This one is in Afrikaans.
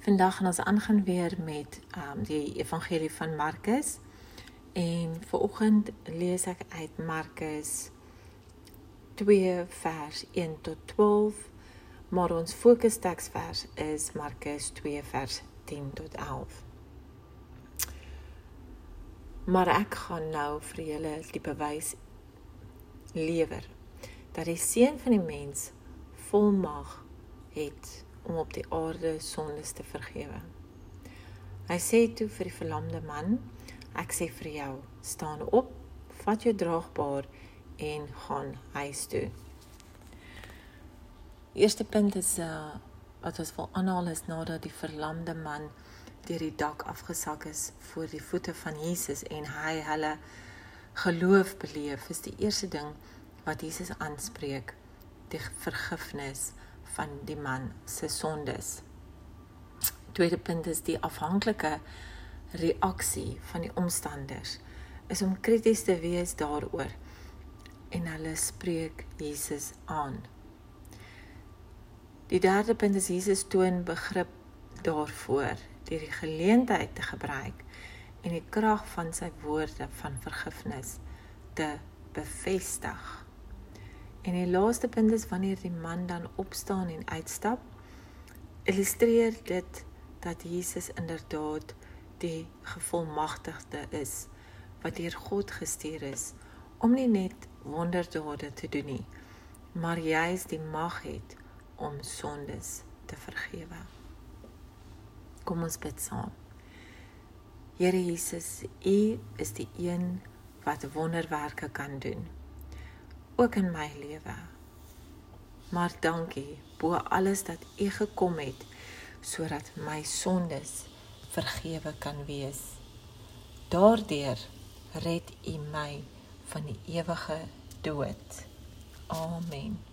Vandag gaan ons aangaan weer met um, die evangelie van Markus. En vanoggend lees ek uit Markus 2 vers 1 tot 12. Maar ons fokusteksvers is Markus 2 vers 10 tot 11. Maar ek gaan nou vir julle die bewys lewer dat die seun van die mens volmag het om op die aarde sondes te vergewe. Hy sê toe vir die verlamde man: Ek sê vir jou, staan op, vat jou draagbaar en gaan huis toe. Eerste punt is uh wat ons wil aanhaal is nadat die verlamde man deur die dak afgesak is voor die voete van Jesus en hy hulle geloof beleef, is die eerste ding wat Jesus aanspreek, die vergifnis van die man se sondes. Tweede punt is die afhanklike reaksie van die omstanders is om krities te wees daaroor en hulle spreek Jesus aan. Die derde punt is Jesus toon begrip daarvoor deur die geleentheid te gebruik en die krag van sy woorde van vergifnis te bevestig. En die laaste punt is wanneer die man dan opstaan en uitstap, illustreer dit dat Jesus inderdaad die gevolmagtigde is wat deur God gestuur is om nie net wonderdade te doen nie, maar juis die mag het om sondes te vergewe. Kom ons bid saam. Here Jesus, U is die een wat wonderwerke kan doen ook in my lewe. Maar dankie bo alles dat U gekom het sodat my sondes vergewe kan wees. Daardeur red U my van die ewige dood. Amen.